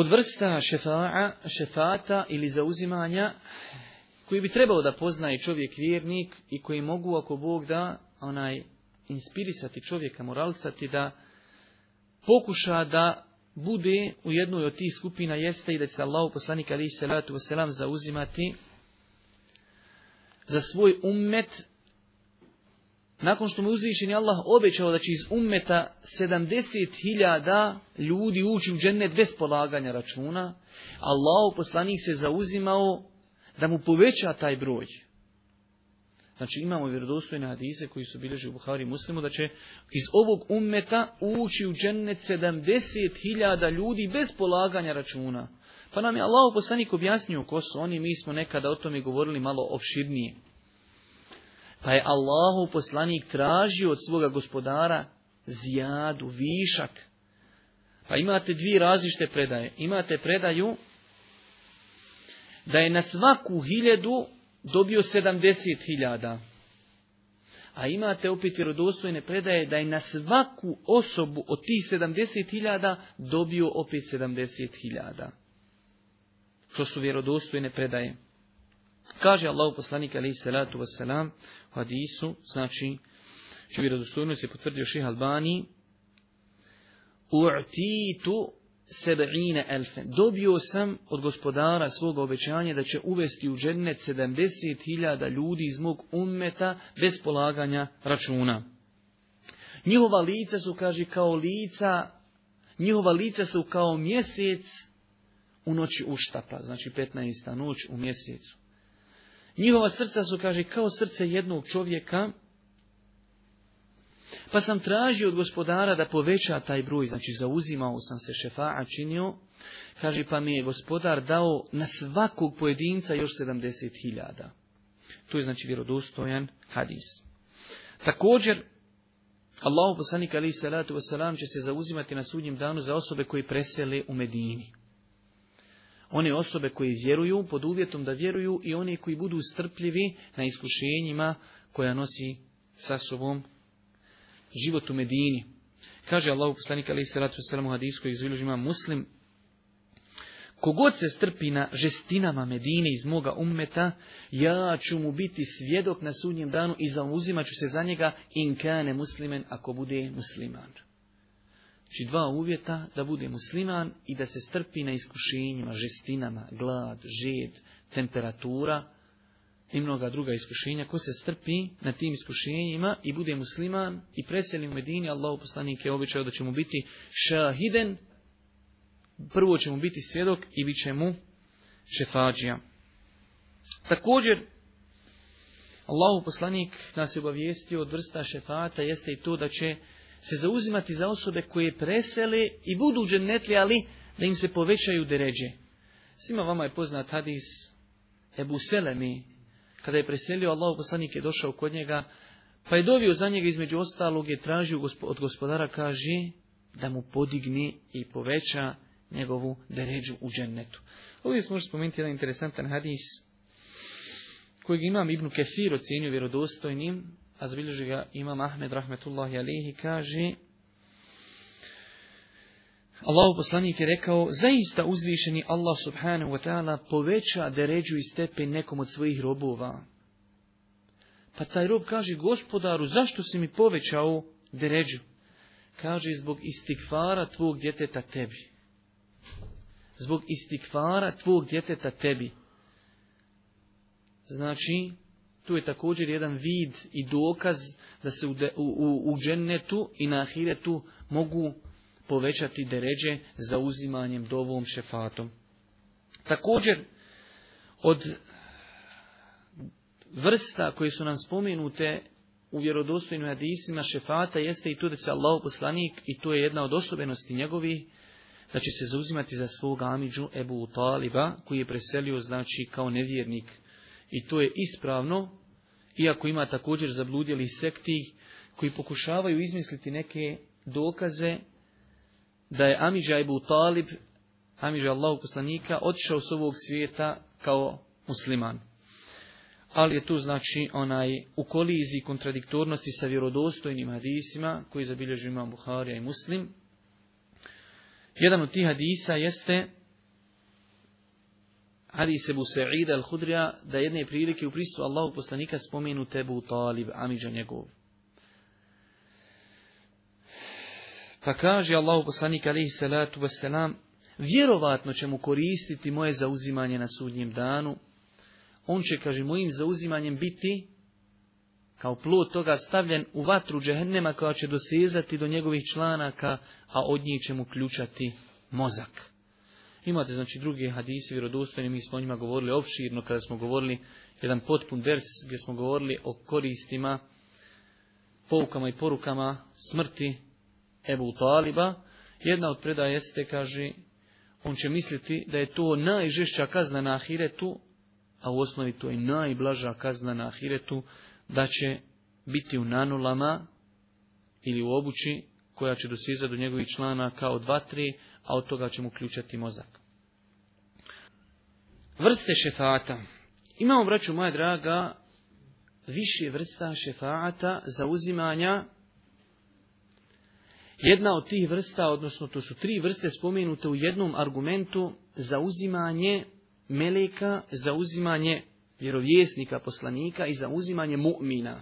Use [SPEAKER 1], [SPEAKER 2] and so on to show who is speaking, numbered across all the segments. [SPEAKER 1] Od vrsta šefa'a, šefata ili zauzimanja koji bi trebalo da poznaje čovjek vjernik i koji mogu ako Bog da onaj inspirisati čovjeka, moralcati da pokuša da bude u jednoj od tih skupina jeste i da će se Allah poslanik ali se salatu wasalam zauzimati za svoj ummet nakon što mu uzvišeni Allah obećao da će iz ummeta 70.000 ljudi ući u džennet bez polaganja računa, Allah poslanik se zauzimao da mu poveća taj broj. Znači imamo vjerodostojne hadise koji su bileži u Buhari muslimu da će iz ovog ummeta ući u džennet 70.000 ljudi bez polaganja računa. Pa nam je Allah poslanik objasnio ko su oni, mi smo nekada o tome govorili malo opširnije. Pa je Allahu poslanik tražio od svoga gospodara zjadu, višak. Pa imate dvije različite predaje. Imate predaju da je na svaku hiljadu dobio sedamdeset hiljada. A imate opet vjerodostojne predaje da je na svaku osobu od tih sedamdeset hiljada dobio opet sedamdeset hiljada. To su vjerodostojne predaje. Kaže Allah poslanik alaihi salatu wasalam u hadisu, znači, što bi se potvrdio ših Albani, u'titu sebe'ine elfen. Dobio sam od gospodara svoga obećanja da će uvesti u džennet 70.000 ljudi iz mog ummeta bez polaganja računa. Njihova lica su, kaže, kao lica, njihova lica su kao mjesec u noći uštapa, znači 15. noć u mjesecu. Njihova srca su, kaže, kao srce jednog čovjeka, pa sam tražio od gospodara da poveća taj broj, znači zauzimao sam se šefa'a činio, kaže pa mi je gospodar dao na svakog pojedinca još hiljada. To je znači vjerodostojan hadis. Također, Allahu poslanik alaihi salatu wasalam će se zauzimati na sudnjem danu za osobe koji presele u Medini one osobe koji vjeruju pod uvjetom da vjeruju i oni koji budu strpljivi na iskušenjima koja nosi sa sobom život u Medini. Kaže Allahu poslanik ali se ratu u hadijsku izložima muslim Kogod se strpi na žestinama Medine iz moga ummeta, ja ću mu biti svjedok na sudnjem danu i zauzimat ću se za njega in kane muslimen ako bude musliman. Znači dva uvjeta, da bude musliman i da se strpi na iskušenjima, žestinama, glad, žed, temperatura i mnoga druga iskušenja. Ko se strpi na tim iskušenjima i bude musliman i preseli u Medini, Allah poslanik je običao da će mu biti šahiden, prvo će mu biti svjedok i bit će mu šefađija. Također, Allahu poslanik nas je obavijestio od vrsta šefata jeste i to da će se zauzimati za osobe koje presele i budu dženetli, ali da im se povećaju deređe. Svima vama je poznat hadis Ebu Selemi, kada je preselio, Allah poslanik je došao kod njega, pa je dovio za njega između ostalog je tražio od gospodara, kaže, da mu podigni i poveća njegovu deređu u džennetu. Ovdje se može spomenuti jedan interesantan hadis, kojeg imam Ibnu Kefir ocjenio vjerodostojnim, a zbilježi ga imam Ahmed rahmetullahi alihi, kaže Allahu poslanik je rekao, zaista uzvišeni Allah subhanahu wa ta'ala poveća deređu i stepen nekom od svojih robova. Pa taj rob kaže, gospodaru, zašto si mi povećao deređu? Kaže, zbog istikvara tvog djeteta tebi. Zbog istikvara tvog djeteta tebi. Znači, tu je također jedan vid i dokaz da se u, u, u džennetu i na ahiretu mogu povećati deređe za uzimanjem dovom šefatom. Također, od vrsta koje su nam spomenute u vjerodostojnim hadisima šefata jeste i to da će poslanik i to je jedna od osobenosti njegovih da će se zauzimati za svog amidžu Ebu Taliba koji je preselio znači kao nevjernik i to je ispravno iako ima također zabludjeli sekti koji pokušavaju izmisliti neke dokaze da je Amidža Ebu Talib, Amidža Allahu poslanika, otišao s ovog svijeta kao musliman. Ali je tu znači onaj u koliziji kontradiktornosti sa vjerodostojnim hadisima koji zabilježu imam Buharija i Muslim. Jedan od tih hadisa jeste hadis Ebu Sa'ida al-Hudrija da jedne prilike u prisustvu Allahu poslanika spomenu Tebu Talib, Amidža njegov. Pa kaže Allahu poslanika alaihi salatu wasalam, vjerovatno će mu koristiti moje zauzimanje na sudnjem danu. On će, kaže, mojim zauzimanjem biti kao plod toga stavljen u vatru džehennema koja će dosezati do njegovih članaka, a od njih će mu ključati mozak. Imate znači drugi hadisi vjerodostojni, mi smo o njima govorili opširno kada smo govorili jedan potpun vers gdje smo govorili o koristima, poukama i porukama smrti Ebu Taliba. Jedna od predaja jeste, kaže, on će misliti da je to najžešća kazna na ahiretu, a u osnovi to je najblaža kazna na ahiretu, da će biti u nanulama ili u obući koja će dosizati do njegovih člana kao dva, tri, a od toga će mu ključati mozak. Vrste šefata. Imamo, braću moja draga, više vrsta šefaata za uzimanja. Jedna od tih vrsta, odnosno to su tri vrste spomenute u jednom argumentu za uzimanje meleka, za uzimanje vjerovjesnika, poslanika i za uzimanje mu'mina.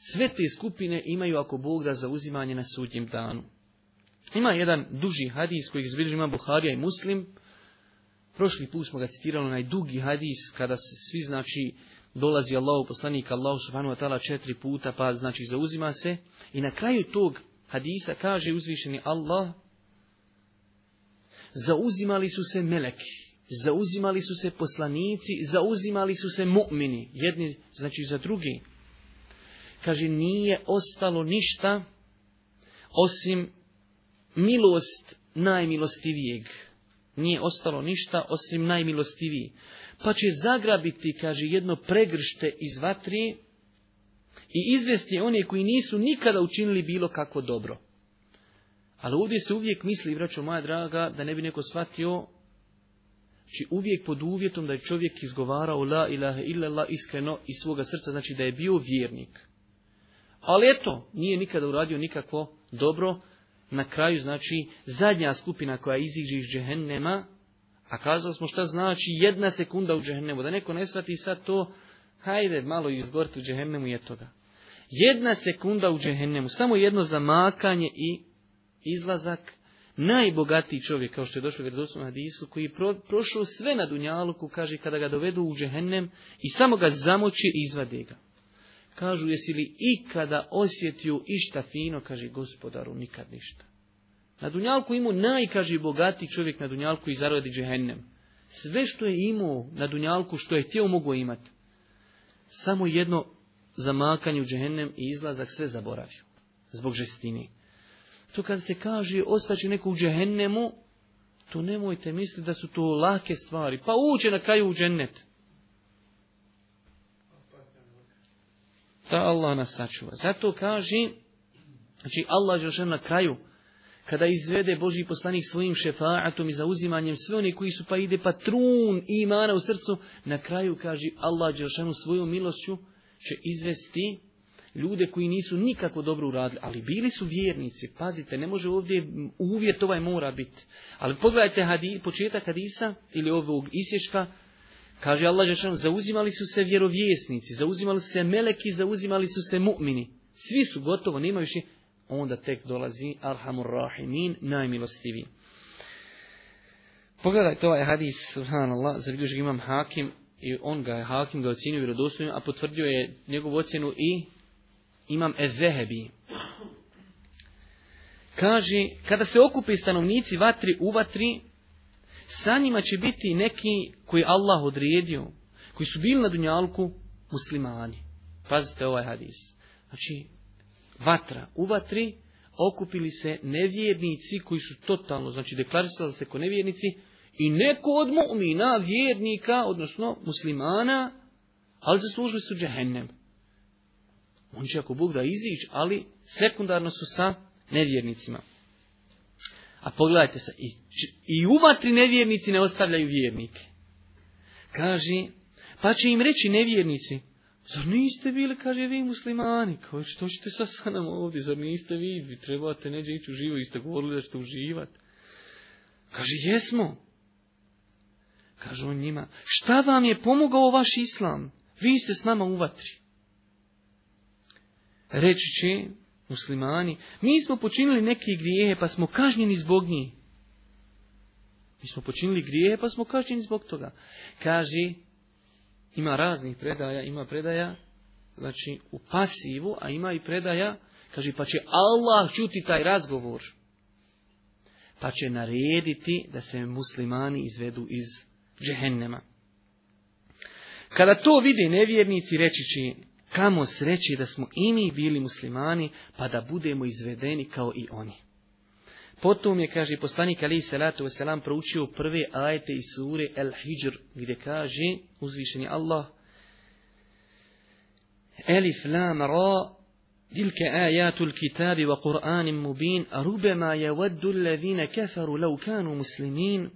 [SPEAKER 1] Sve te skupine imaju ako Bog da zauzimanje na sudnjem danu. Ima jedan duži hadis koji izbilježi ima Buharija i Muslim. Prošli put smo ga citirali onaj dugi hadis kada se svi znači dolazi Allahu poslanik Allahu subhanahu wa ta'ala četiri puta pa znači zauzima se i na kraju tog hadisa kaže uzvišeni Allah zauzimali su se meleki, zauzimali su se poslanici, zauzimali su se mu'mini, jedni znači za drugi kaže nije ostalo ništa osim milost najmilostivijeg. Nije ostalo ništa osim najmilostiviji. Pa će zagrabiti, kaže, jedno pregršte iz vatri i izvesti one koji nisu nikada učinili bilo kako dobro. Ali ovdje se uvijek misli, vraćo moja draga, da ne bi neko shvatio, Znači uvijek pod uvjetom da je čovjek izgovarao la ilaha illallah iskreno iz svoga srca, znači da je bio vjernik. Ali eto, nije nikada uradio nikakvo dobro. Na kraju, znači, zadnja skupina koja iziđe iz džehennema, a kazali smo šta znači jedna sekunda u džehennemu. Da neko ne shvati sad to, hajde malo izgorti u džehennemu i toga. Jedna sekunda u džehennemu, samo jedno zamakanje i izlazak najbogatiji čovjek, kao što je došao vjerodostojno hadisu, koji je prošao sve na dunjaluku, kaže, kada ga dovedu u džehennem i samo ga zamoći i izvade ga. Kažu, jesi li ikada osjetio išta fino? Kaže, gospodaru, nikad ništa. Na Dunjalku imao najkaži bogati čovjek na Dunjalku i zaradi džehennem. Sve što je imao na Dunjalku, što je htio, mogu imati. Samo jedno zamakanje u džehennem i izlazak sve zaboravio. Zbog žestini. To kad se kaže ostaće neko u džehennemu, to nemojte misliti da su to lake stvari. Pa uće na kraju u Džennetu. Da Allah nas sačuva. Zato kaže, znači Allah na kraju, kada izvede Boži poslanik svojim šefaatom i zauzimanjem sve oni koji su pa ide patron i imana u srcu, na kraju kaže Allah svojom svoju milošću će izvesti ljude koji nisu nikako dobro uradili, ali bili su vjernici. Pazite, ne može ovdje uvjet ovaj mora biti. Ali pogledajte početak hadisa ili ovog isješka Kaže Allah Žešan, zauzimali su se vjerovjesnici, zauzimali su se meleki, zauzimali su se mu'mini. Svi su gotovo, nema više. Onda tek dolazi Arhamur Rahimin, najmilostiviji. Pogledajte ovaj hadis, subhanallah, zabilježi imam hakim i on ga je hakim ga ocjenio vjerodostojnim, a potvrdio je njegovu ocjenu i imam Ezehebi. Kaže, kada se okupi stanovnici vatri u vatri, sa njima će biti neki koji Allah odredio, koji su bili na dunjalku muslimani. Pazite ovaj hadis. Znači, vatra. U vatri okupili se nevjernici koji su totalno, znači deklarisali se kao nevjernici i neko od mu'mina, vjernika, odnosno muslimana, ali služili su džehennem. On će ako Bog da izići, ali sekundarno su sa nevjernicima. A pogledajte se, i, i nevjernici ne ostavljaju vjernike. Kaže, pa će im reći nevjernici, zar niste bili, kaže, vi muslimani, što ćete sa nama ovdje, zar niste vi, vi trebate neđe ići uživo, vi ste govorili da ćete uživati. Kaže, jesmo. Kaže on njima, šta vam je pomogao vaš islam? Vi ste s nama uvatri. Reći će, muslimani, mi smo počinili neke grijehe pa smo kažnjeni zbog njih. Mi smo počinili grijehe pa smo kažnjeni zbog toga. Kaži, ima raznih predaja, ima predaja, znači u pasivu, a ima i predaja, kaže pa će Allah čuti taj razgovor. Pa će narediti da se muslimani izvedu iz džehennema. Kada to vidi nevjernici, reći Kamo sreći da smo i mi bili muslimani, pa da budemo izvedeni kao i oni. Potom je, kaže poslanik Ali Salatu Veselam, proučio prve ajete iz sure El Hijr, gdje kaže uzvišeni Allah Elif lam ra ajatu ajatul kitabi wa Kur'anim mubin, rubema je vaddu levine kafaru lau kanu muslimin,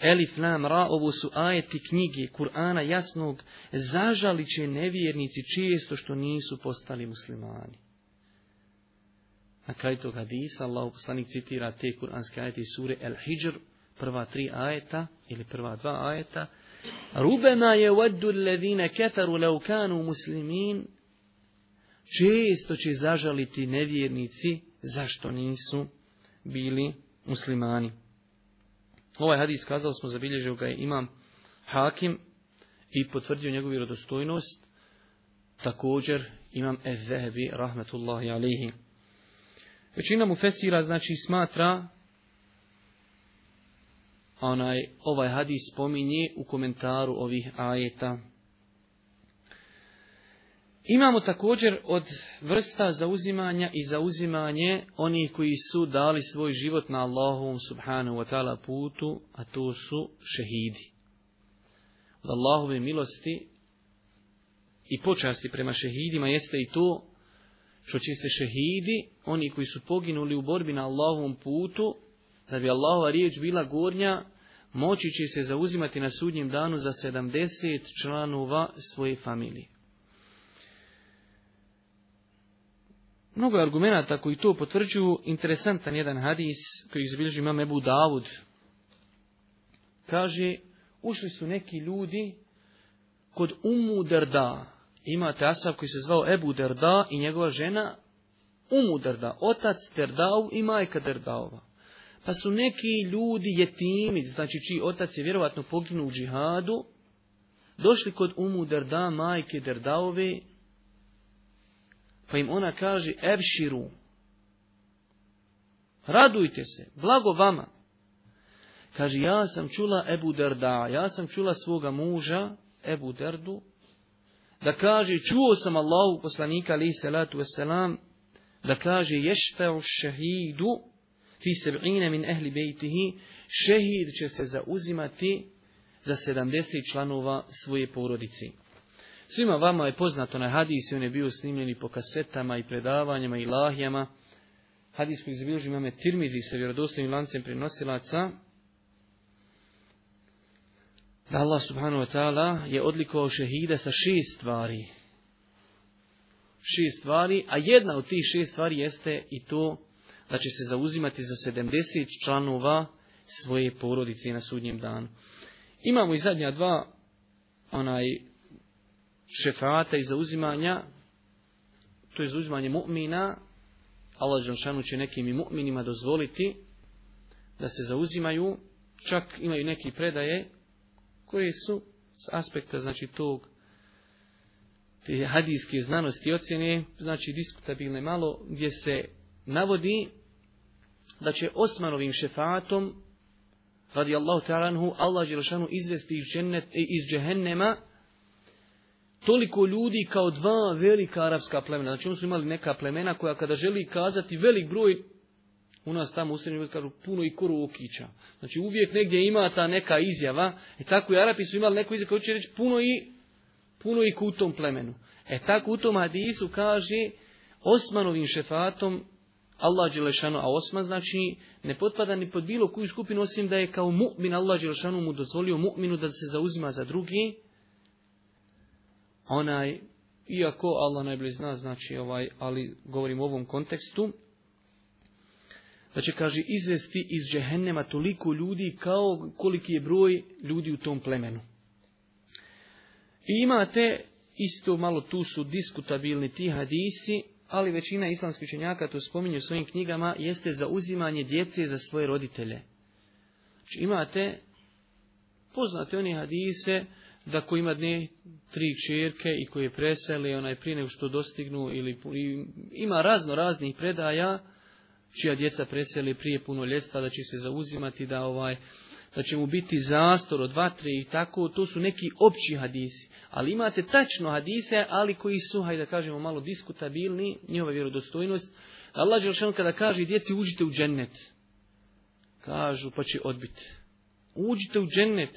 [SPEAKER 1] Elif nam ra, ovo su ajeti knjige Kur'ana jasnog, zažali će nevjernici često što nisu postali muslimani. Na kraju tog hadisa, Allah poslanik citira te kur'anske ajete iz sure El Hijr, prva tri ajeta ili prva dva ajeta. Rubena je vaddu levine keferu leukanu muslimin. Često će zažaliti nevjernici zašto nisu bili muslimani. Ovaj hadis kazali smo, zabilježio ga je imam Hakim i potvrdio njegovu vjerodostojnost. Također imam Ezehebi, rahmetullahi alihi. Većina mu fesira, znači smatra onaj, ovaj hadis spominje u komentaru ovih ajeta. Imamo također od vrsta zauzimanja i zauzimanje onih koji su dali svoj život na Allahovom subhanahu wa ta'ala putu, a to su šehidi. Od Allahove milosti i počasti prema šehidima jeste i to što će se šehidi, oni koji su poginuli u borbi na Allahovom putu, da bi Allahova riječ bila gornja, moći će se zauzimati na sudnjem danu za 70 članova svoje familije. mnogo je argumenata koji to potvrđuju. Interesantan jedan hadis koji izbilježi imam Ebu Davud. Kaže, ušli su neki ljudi kod Umu Derda. Imate asab koji se zvao Ebu Derda i njegova žena Umu otac Derdau i majka Derdaova. Pa su neki ljudi jetimi, znači čiji otac je vjerovatno poginuo u džihadu, došli kod Umu Derda, majke Derdaove pa im ona kaže, evširu, radujte se, blago vama. Kaže, ja sam čula Ebu Derda, ja sam čula svoga muža, Ebu Derdu, da kaže, čuo sam Allahu poslanika, ali salatu wasalam, da kaže, ještao šehidu, fi min ehli bejtihi, šehid će se zauzimati za 70 članova svoje porodice. Svima vama je poznato na hadisi, on je bio snimljeni po kasetama i predavanjama i lahijama. Hadis koji izbilježi imame Tirmidi sa vjerodostojnim lancem prenosilaca. Da Allah subhanahu wa ta'ala je odlikovao šehida sa šest stvari. Šest stvari, a jedna od tih šest stvari jeste i to da će se zauzimati za 70 članova svoje porodice na sudnjem danu. Imamo i zadnja dva onaj šefata i zauzimanja, to je zauzimanje mu'mina, Allah Đelšanu će nekim i mu'minima dozvoliti da se zauzimaju, čak imaju neki predaje koje su s aspekta znači tog te hadijske znanosti ocjene, znači diskutabilne malo, gdje se navodi da će Osmanovim šefatom radi Allahu ta'ranhu Allah Đelšanu izvesti iz, džennet, iz džehennema toliko ljudi kao dva velika arapska plemena. Znači oni su imali neka plemena koja kada želi kazati velik broj, u nas tamo u srednjoj kažu puno i koru okića. Znači uvijek negdje ima ta neka izjava. I e, tako i Arapi su imali neku izjavu koju će reći puno i, puno i ku tom plemenu. E tako u tom hadisu kaže Osmanovim šefatom Allah Đelešanu, a Osman znači ne potpada ni pod bilo koju skupinu osim da je kao mu'min Allah Đelešanu mu dozvolio mu'minu da se zauzima za drugi onaj, iako Allah najbolje zna, znači ovaj, ali govorim u ovom kontekstu, da znači će, kaže, izvesti iz džehennema toliko ljudi kao koliki je broj ljudi u tom plemenu. I imate, isto malo tu su diskutabilni ti hadisi, ali većina islamskih učenjaka to spominju u svojim knjigama, jeste za uzimanje djece za svoje roditelje. Znači imate, poznate oni hadise da ko ima dne tri čerke i koje preseli onaj prije nego što dostignu ili ima razno raznih predaja čija djeca presele prije puno ljestva, da će se zauzimati da ovaj da će mu biti zastor od vatre i tako, to su neki opći hadisi. Ali imate tačno hadise, ali koji su, hajde da kažemo, malo diskutabilni, njihova vjerodostojnost. Allah Đelšan kada kaže djeci uđite u džennet, kažu pa će odbiti. Uđite u džennet,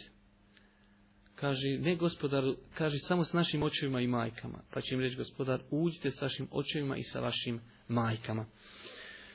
[SPEAKER 1] kaže, ne gospodar, kaže samo s našim očevima i majkama. Pa će im reći gospodar, uđite sa vašim očevima i sa vašim majkama.